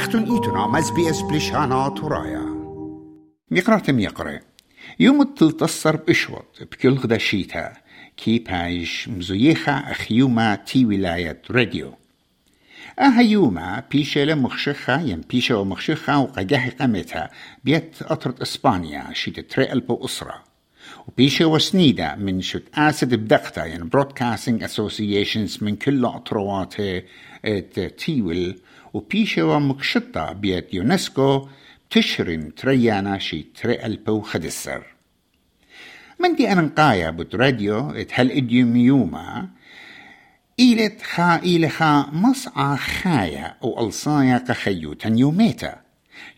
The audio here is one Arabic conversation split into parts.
أختن إيتنا مز بي اس بلشانا ترايا ميقراتم يقرأ يوم التلتصر بإشوط بكل غدا شيتا. كي بايش مزويخا أخيوما تي ولاية راديو. أهيوما بيشة لمخشخة ين بيشة ومخشخة وقجاه قمتها بيت أطرت إسبانيا شيت تريقل بو أسرة وبيشة وسنيدة من شت آسد بدقتا ين برودكاستنج أسوسيشنز من كل أطروات تيول. وبيشة ومكشطة بيت يونسكو تشرن تريانا شي تريقل بو خدسر. من دي أنا نقايا بود راديو اتهل إديوم يوما إيلت خا إيل خا مصعى خايا أو ألصايا كخيوتا يوميتا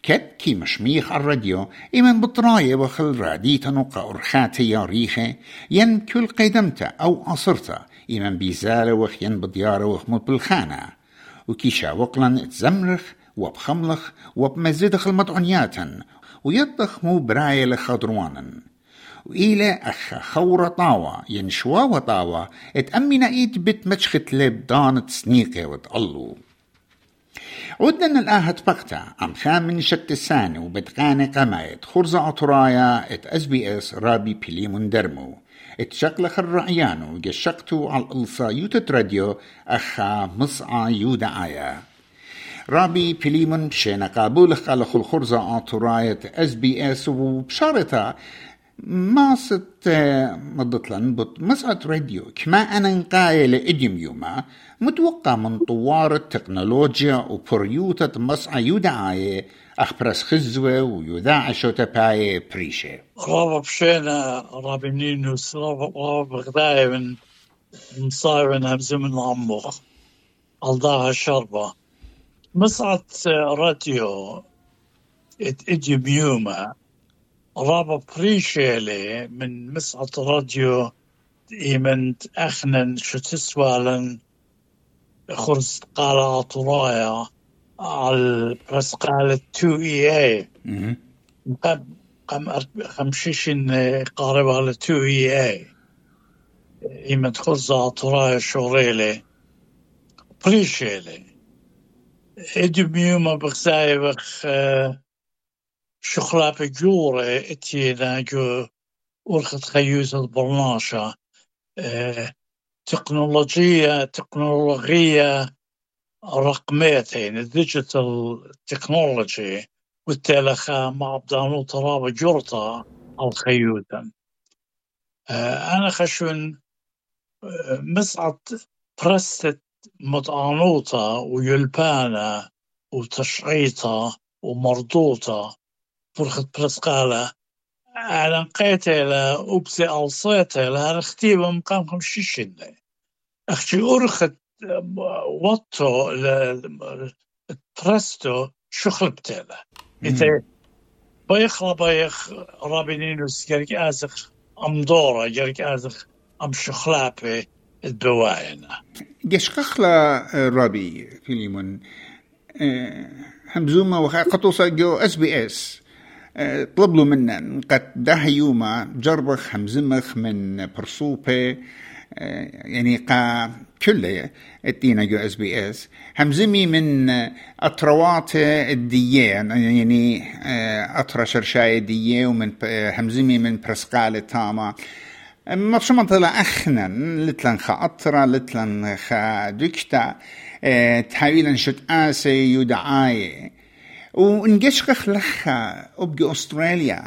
كد كي مشميخ الراديو إمن بطراية وخل راديتا نقا أرخاتي يا ريخة ين كل قيدمتا أو أصرتا. إمن بيزالة وخ ين بديارة وخ بالخانة وكيشا وقلا تزمرخ وبخملخ وبمزدخ المطعنياتا ويطخ مو براية لخضروانا وإلى أخ خورة طاوة ينشوا وطاوة اتأمنا إيد بت مشخت لب دانت سنيقة وتقلو عدنا الآهة بقتا أم خامن شت الساني وبتقاني قمايت خرزة أطرايا ات اس بي اس رابي بليمون درمو اتشقلخ الرعيانو جشقتو على الألصا يوتت راديو أخا مصعى يودا آيا. رابي بليمون بشينا قابولخ على خل خرزة أطرايا أس بي إس وبشارتها ما ست مضطلن بط مسعد راديو كما أنا نقايل إديم يوما متوقع من طوار التكنولوجيا وبريوتة مسعى يدعاية أخبرس خزوة ويذاع شو تباية بريشة رابا بشينا رابي نينوس رابا بغداية من مصايرن همزة من عمو الضاها شربة مسعد راديو. إديم يوما رابا بريشيلي من مسعط راديو. إيمنت أخنن شو تسوالن. خرز قالة طرايا. على بس قالة 2 اي اي قم قم خمشيشن قاربة على 2 اي اي إيمنت خرز طرايا شوريلي بريشيلي إدو ميوما بغزاي بخ شغلة بجورة اتينا جو ورخت خيوز البرناشة آه تكنولوجية تكنولوجية رقميتين الديجيتال تكنولوجي والتلخة مع بدانو ترابة جرطة الخيوتا آه أنا خشون آه مسعد برست مطعنوطة ويلبانة وتشعيطة ومردوطة. فرخت برسقالة على نقيتي لا أبسي ألصيتي لا رختيبة مقامكم شيشين أختي أرخت وطو برستو شخلبتي لا إذا بيخ بيخ رابينينوس جرك آزخ أم دورة جرك آزخ أم شخلابي الدواينا قشقخلا رابي فيليمون. همزوما وخا قطوسا جو اس بي اس طلب له منا قد ده يوما جربخ همزمخ من برصوبة يعني كله ادينا جو اس بي اس. همزمي من أطروات الدية يعني اطرا شرشاية دية ومن همزمي من برسقالة تاما. ما بشما طلع اخنا لتلن خا اطرا لتلن خا دكتا تحاويلا شت آسي يدعايه ونقشقخ لخا أبقى أستراليا.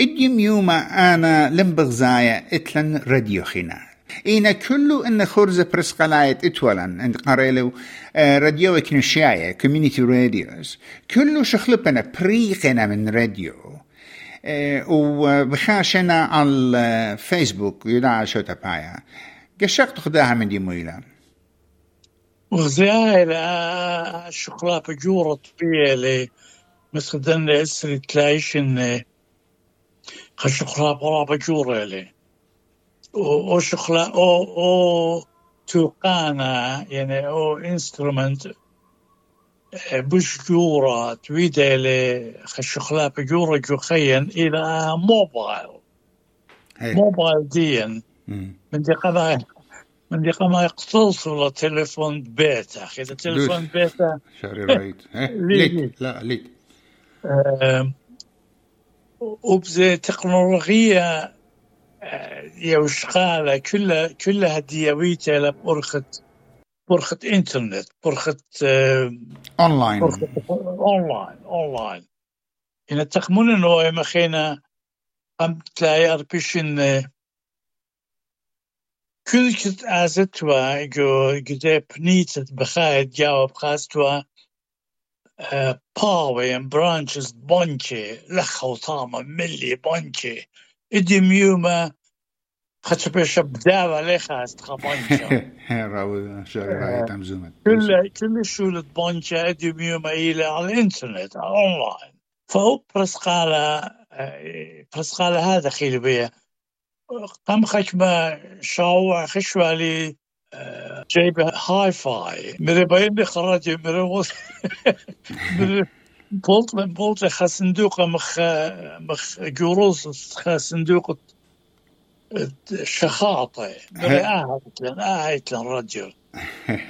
إديم يوما أنا لمبغزايا إتلن راديو خنا إينا كله إن خرزة برسقلايت إتولن عند قريلو راديو كنشاية كوميونيتي راديوز. كله شخلبنا بريقنا من راديو. وبخاشنا على الفيسبوك يدعى شو تبايا قشقت خداها من دي مويلان. وغزايا شغلة بجورة طبيعي مثل دن اسري تلايشن خشغلة برا بجورة لي أو شغلة أو أو توقانا يعني أو انسترومنت بش جورة تويدا لي خشغلة بجورة جوخيا إلى موبايل موبايل ديا من دي قضايا من دي ما يقتصوا تليفون بيت أخي اذا تليفون بيت شاري رايت ليت لا ليت وبزي تكنولوجيا يوشقالة كلها كلها ديويتا لبرخة برخة إنترنت برخة اونلاين اونلاين اونلاين إن تخمون إنه مخينا ام تلاقي اربيشن كل كت آزتوا جو جدي بنيت بخايد جاوب خاستوا باوي برانشز بونشي لخو طامة ملي بونشي ادي ميوما بداوة ليخا استخبانشا راو شغل تمزومت كل كل شولة بونشا ادي ميوما على الانترنت اونلاين فهو برسقالة برسقالة هذا خيل بيه قام خشمة شاوع خشوالي جايب هاي فاي مري بين خرج مري وص مري بولت من بولت خا صندوق مخ مخ جوروس خا صندوق شخاطة. مري آهت لن آهت لن رجل.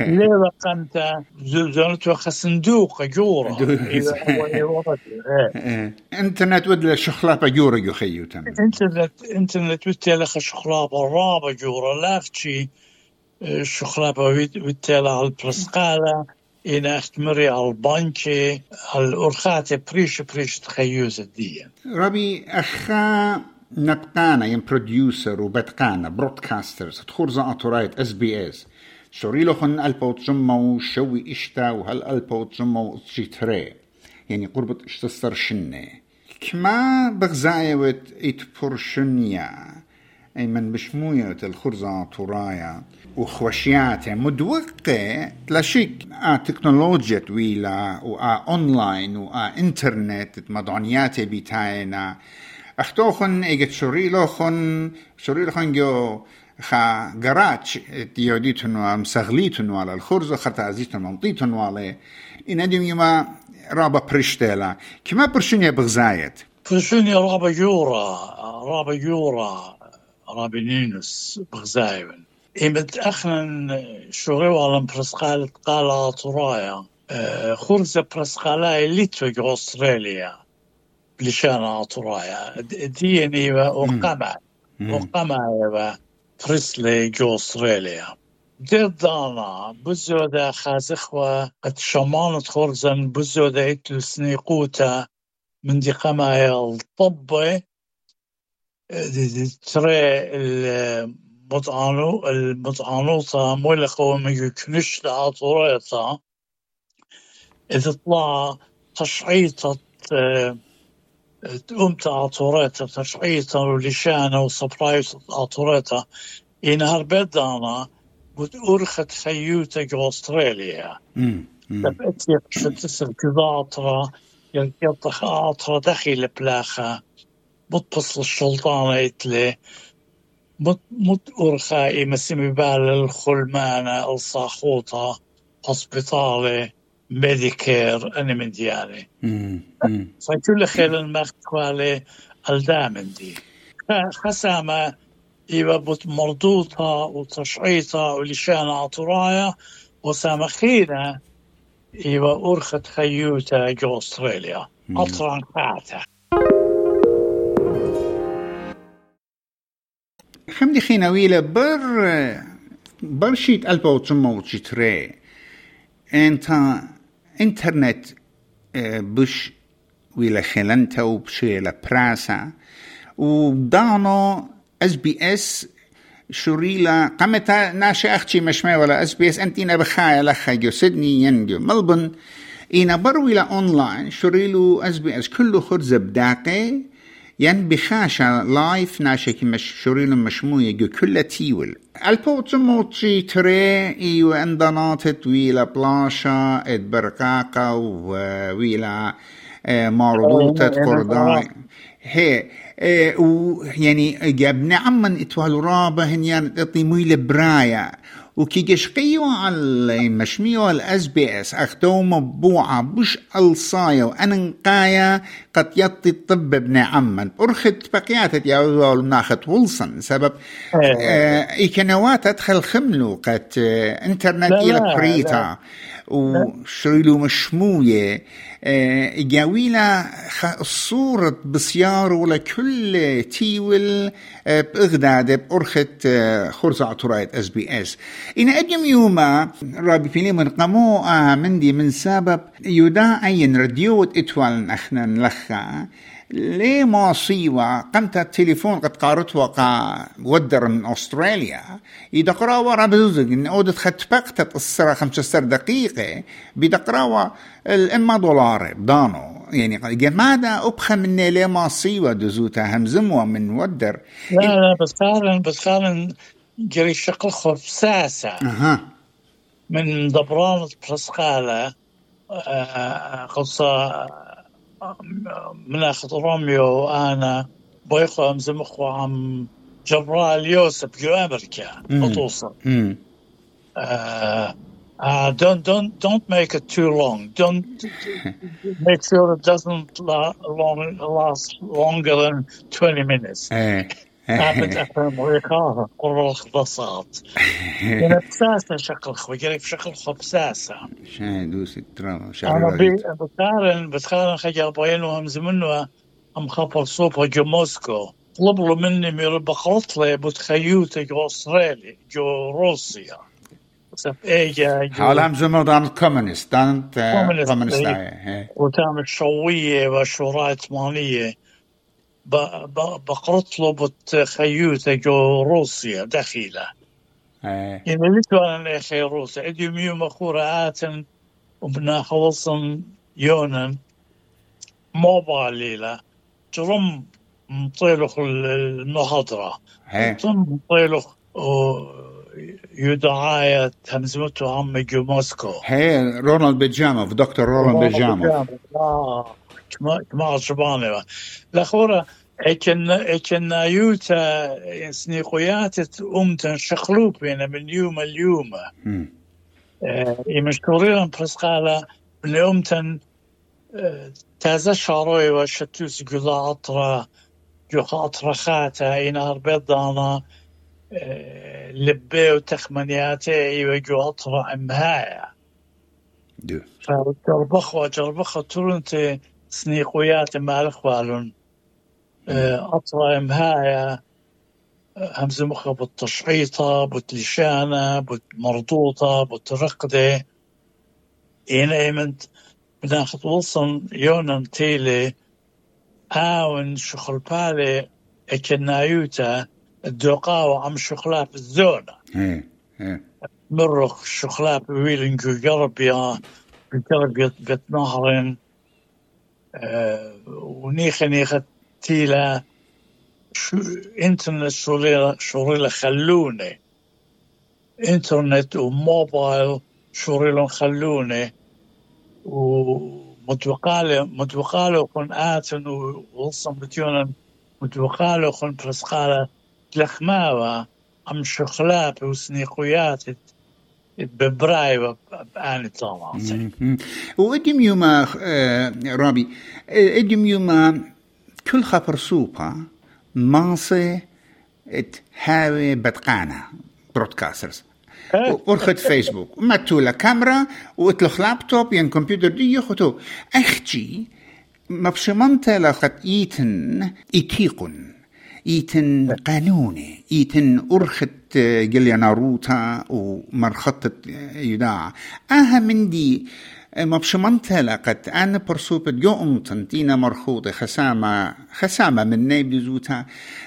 ليه قمت زلزلت وخا صندوق جورة. انترنت ودل شخلابة جورة جو خيو تم انترنت انترنت وتلا شخلابة رابة جورة. لافتشي شخلابة وتلا على البرسقالة إن أختمري على البانكي على الأرخات بريش بريش تخيوز الدية ربي أخا نبقانا ين بروديوسر وبتقانا برودكاسترز تخور زا رايت اس بي اس شوري لخن ألبو تجمو شوي إشتا وهل ألبو تجمو تري يعني قربت اشتصر شنة. كما بغزايوت اتبرشنيا أي من بشموية الخرزة ترايا وخوشيات مدوقة تلاشيك آ تكنولوجيا طويلة وآ أونلاين وآ إنترنت مدعنيات بيتاينا أختوخن إيجت شوري لوخن شوري لوخن جو خا جراتش ديوديتن ومسغليتن على الخرزة خرتازيتن ومطيتن وعلى إن أدم يما رابا برشتلا كما برشنيا بغزايت؟ برشنيا رابا جورا رابا جورا رابا نينوس بغزايون. إمت أخنا شغيو على برسقال قال طرايا خرزة برسقالا ليتو أستراليا بلشان طرايا ديني وقمع وقمع بريسلي جو أستراليا. دير دانا بزو دا خازخوا قد شمانة خرزن بزو دا إتل سنيقوتا من دي قمايا الطبة تري مطعنو المطعنوطة مولقو ميجو كنش لعطوريتا إذا طلع تشعيطة تقوم تعطوريتا تشعيطة ولشانة وصبرايت عطوريتا إنهار بدانا قد أرخت خيوتا جو أستراليا تبقت يقشتسر كذاطرة يلقيطخ عطرة دخل بلاخة بتبصل الشلطانة إتلي مت مت أرخائي مسمي بال الخلمانة الصاخوطة هوسبيتالي ميديكير أنا من ديالي فكل خير المختوالي الدامن دي خسامة إيوة بت مردوطة وتشعيطة ولشان عطرايا وسامخينة إيوة أرخت خيوتا جو أستراليا. أطران حمدي خيناويلة بر برشيت ألبا وتسمى وتشتري. أنت إنترنت بش ويلا خلنتا وبشيلا براسا. ودانو اس بي اس شوريلا قمتا ناشي أختي مشمي ولا اس بي اس انتينا بخايا لخا سيدني ينجو ملبن. إينا برويلا أونلاين شوريلو اس بي اس كله خرزة بداقي. ين بخاشا لايف ناشي كي مش شوريلو مشموية جو كل تيول. البوت موتشي تري إيو اندانات ويلا بلاشا اد برقاقة ويلا مربوطة قرداي هي ويعني جاب نعم من إتوالو رابا هنيان إطي مويل برايا. وكي جشقيو على مشميو الاس بي اس. أختو مبوعة بش الصايا واننقايا قد يطي الطب ابن عمان أرخت بقيات يا ناخت ولسن سبب آه إيكنوات أدخل خملو قد آه إنترنت إلى بريتا وشريلو مشموية جاويلا صورة بسيار ولا كل تيول بإغداد بأرخت خرزة عطراية اس بي اس إن أجم يوما رابي فيني من قمو مندي من سبب يدا أين رديوت إتوال نحن نلخا ليه ما صيوة؟ قمت التليفون قد قارت وقع ودر من أستراليا. إذا قراوة رابزوزق إن أودت خد بقتت السرة خمسة دقيقة. بدقراوة الإما دولار بدانو يعني ماذا أبخى من ليه ما صيوة؟ دزوتا همزموة من ودر لا لا بس قارن بس قارن جري شقل خفساسة أها. من دبران برسقالة قصة من اخذ روميو وانا بويخو ام زمخو عم جبرال يوسف جو امريكا بتوصل uh, uh, don't don't don't make it too long. Don't make sure it doesn't la long, last longer than twenty minutes. قابل افهم ويقاها قرر الخبصات. بساسة شكل خوي شكل شاي دوسي ترى أنا بي بتقارن بتقارن خجل بينو هم زمنو هم خبر صوبة جو موسكو. طلبوا مني من بقرطلة بتخيوتة جو استراليا جو روسيا. حال هم زمن دان كومونست دان كومونست وتعمل شوية وشوراء ثمانية بقرط له بتخيوته جو روسيا دخيلة يعني لتوانا أخي روسيا اديو ميو مخورة آتن وبنا خلصن يونن موبايليلا جرم مطيلخ المهضرة جرم مطيلخ يدعاية همزمته عم جو موسكو هي رونالد بيجاموف دكتور رونالد بيجاموف كما شبانه لخورة اكن اكن يوتا سنيقويات امتن شخلوب بين من يوم اليوم يمشكورين برسقالة من امتن تازا شاروي وشتوس قلا اطرا جو اطرا خاتا ينهر بيضانا لبي وتخمنياتي وجو أطرأ امهايا فجربخ وجربخ تورنتي سنيقويات مالك والون أطرأ مهايا. همزة مخة بالتشعيطة بتلشانة بتمرضوطة بترقدة إن إيمنت بناخد وصن يونان تيلي آون شخل بالي إكنايوتا. الدوقاوة عم شخلاف الزونة مرخ شخلاف ويلن قربيا قربيا بتنهرين أه ونيخة نيخة تيلا شو إنترنت شوريلا شوريلا خلوني. إنترنت وموبايل شوريلا خلوني. ومتوقالة متوقالة كن آتن ووصم بتيونا متوقالة كن برسقالة لخماوة أم شخلات وسنيقويات ببراي بآني طبعا وإدم يوما رابي إدم يوما كل خبر سوبا مانسي ات هاوي بتقانا برودكاسترز ورخت فيسبوك متولا كاميرا واتلخ لابتوب ين كمبيوتر دي يخطو أختي مبشمنت لخت ايتن ايتيقن إيتن قانوني إيتن أرخت قليا ناروتا ومرخطت يداع آها من دي مبشمنتها لقد أنا برسوبة جو أمتن تينا مرخوطة خسامة خسامة من نيب زوتا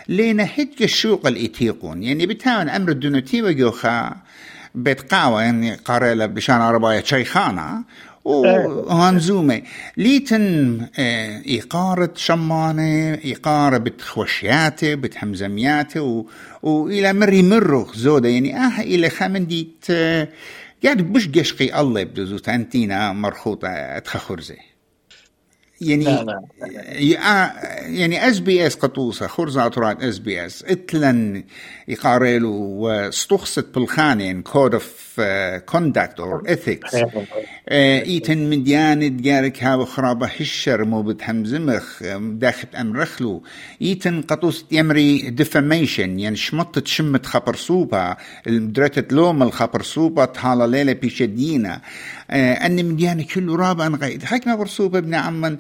لينا هيك الشوق الإتيقون يعني بتاون أمر الدنوتي وجوخا بيت قاوة يعني قارلة بشان عرباية شيخانة وهنزومة ليتن إيقارة شمانة إيقارة بتخوشياته بتهمزمياته وإلى مري مرخ زودة يعني آه إلى خامنديت آه يعني مش قشقي الله يبدو تانتينا مرخوطة تخخرزي. يعني لا لا. يعني اس بي اس قطوسة خرزة اطرات اس بي اس إتلن يقارلو واستخصت بالخانين كود اوف كوندكت اور اثكس إيتن من ديان ديارك هاو خرابة هشر مو بتحمزمخ داخل أمرخلو. إيتن قطوس يمري ديفاميشن يعني شمطت شمت خبر سوبا درتت لوم الخبر سوبا تهالا ليلة بيشدينا. أني من ديانة كل رابع غيد حكنا برسوبة ابن عمان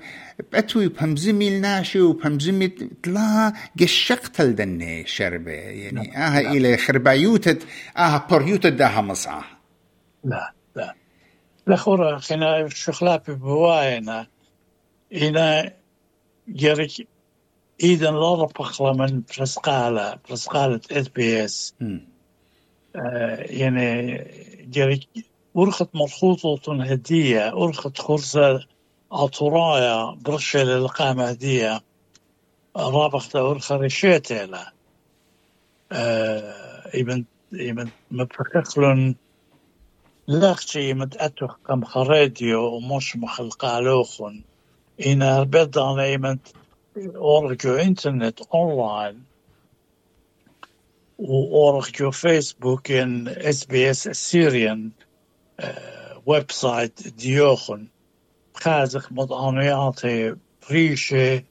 بأتوي بهمزمي الناشي وبهمزمي تلا قشقت الدني شربة. يعني لا آها لا. إلى خربايوتت آها بريوتت داها مصعة. لا لا. لا خورا خنا شخلاب بواينا إنا جرك إذا لا ربخلا من برسقالة برسقالة اس بي إس. يعني جرك ورخت مرخوطة هدية ورخت خرزة عطرايا برشة للقامة هدية. رابخت ورخة رشيتة له. آه يمن يمن مبرخلن لاختي أتوخ كم خراديو ومش مخلقالوخن إنا بدنا يمن أورجو إنترنت أونلاين. وأورجو فيسبوك إن إس بي إس سيريان. ويب سايت ديوخن خازق مضانياتي بريشة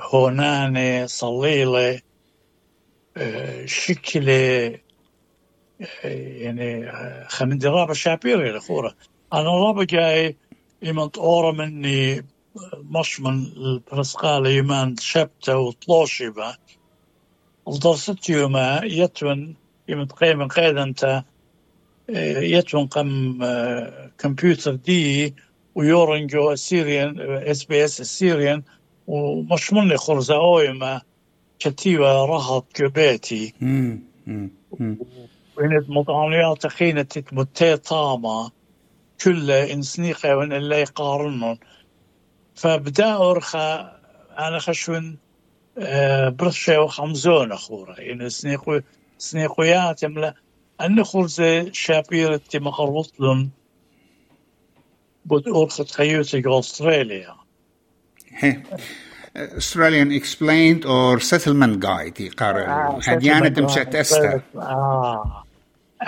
هونانة صليلة شكلة يعني خمن رابع شابيري الخورة أنا رابع جاي يمن طورة مني مش من البرسقالة يمان شبتة با. ودرست يوما يتون يمن قيمة قيدا انت يتون قم كمبيوتر دي ويورنجو السيريان إس بي إس السيريان ومش مني خرزة اويما كتيبة رهط جبيتي وإن مطعميات خينة تتمتي طامة كل إنسنيقة وإن اللي يقارنون. فبدأ أرخى أنا خشون برشة وخمزون أخورة. إن سنيقو سنيقويات يملا أن خرزة شابيرة مقربط لهم بود أرخة خيوتك أستراليا. Australian Explained or Settlement Guide يقرأ هديانة تمشت أستا آه.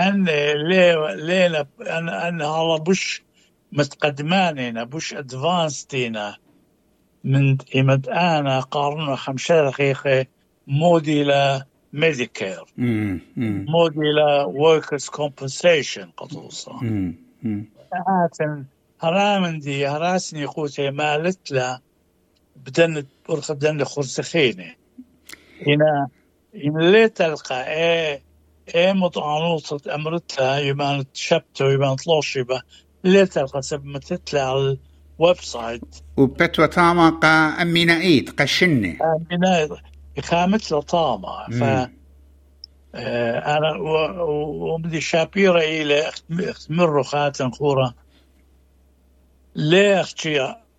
أن ليه ليه أن أن هلا بوش متقدمانينا بوش أدفانستينا من إمد أنا قارنوا خمسة دقيقة مودي لا ميديكير مودي لا وركرز كومبنسيشن قطوصة هاتن هرامن دي هراسني قوتي مالت لا بدن برخ بدن خرسخينة. هنا إن لي تلقى إيه إيه مطعنوطة أمرتها يبان تشبته يبان طلوشبة لي تلقى سب تطلع على الويب سايت. وبتوى طامة قا أمينا إيد قشنة. أمينا إقامت له طامة ف أنا وبدي شابيرة إلى أختمر خاتن خورة ليه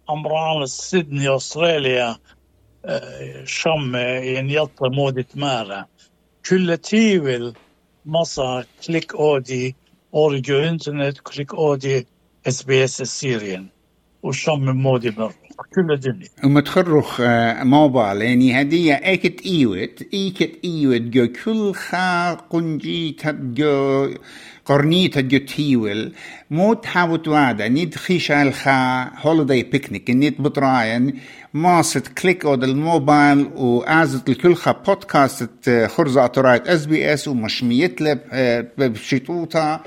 أمران سيدني أستراليا شم يعني يطلع مودة مارا. كل تيول مصا كليك أودي أوريجو إنترنت كليك أودي إس بي إس السيريان. وشم مودي مرة كل الدنيا وما تخرخ موبايل يعني هدية إيكت إيوت إيكت إيوت جو كل خا قنجيت جو قرنيت جو تيول. مو تحاوت وادا نيد خيشة الخا هوليداي بيكنيك نيد بطراين ماست كليك أو الموبايل وازت الكل خا بودكاست خرزة اطرايت إس بي إس ومشميت لب بشيطوطة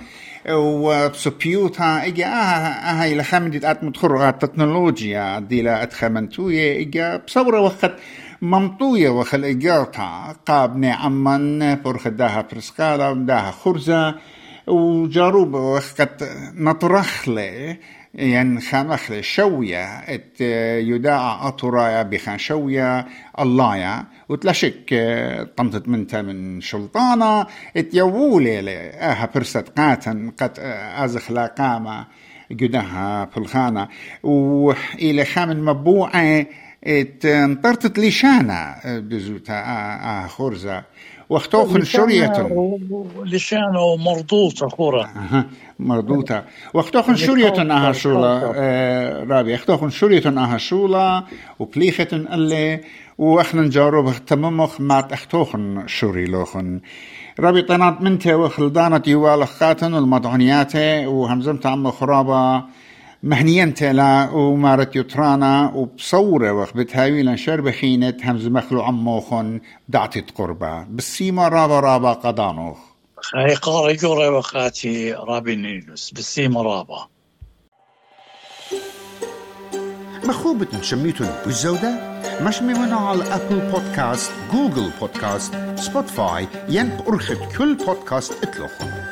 وبسبيوتا إجا آها آها إلى خمدة أت متخرغة التكنولوجيا دي لا أتخمنتوية إجا بصورة وقت ممطوية وخل إجارتا قابني عمان برخ داها برسكالا داها خرزة وجاروب وقت نطرخ خانخ شوية ات يداع أطرايا بخان شوية اللايا وتلاشك طمتت منتا من شلطانة ات يوولي لي آها برست قاتن قد أزخ لا قامة قدها بالخانة وإلى خامن مبوعة ات انطرتت لشانة بزوتا آه خرزة. واختوخن شرية لشانه مرضوطة خورة أها مرضوطة واختوخن شرية أها شولا. آه رابي اختوخن شرية أها شولا وبليخة اللي وأخنا نجارب تممخ مات أختوخن شوري لوخن. رابي طنات منته وخلدانة يوال خاتن والمضعنيات وهمزمت عم خرابة. مهنيان تلا ومارت يطرانا وبصورة وخ بتهاوي لنشر بخينة همز مخلو عموخن دعتي قربة. بالسيما رابا رابا قدانوخ. هاي قاري جوري وخاتي رابي نيلوس بالسيما رابا. مخوبة شميتون بالزودة مش ممنوع على أبل بودكاست جوجل بودكاست سبوتفاي ين بأرخد كل بودكاست اتلوخن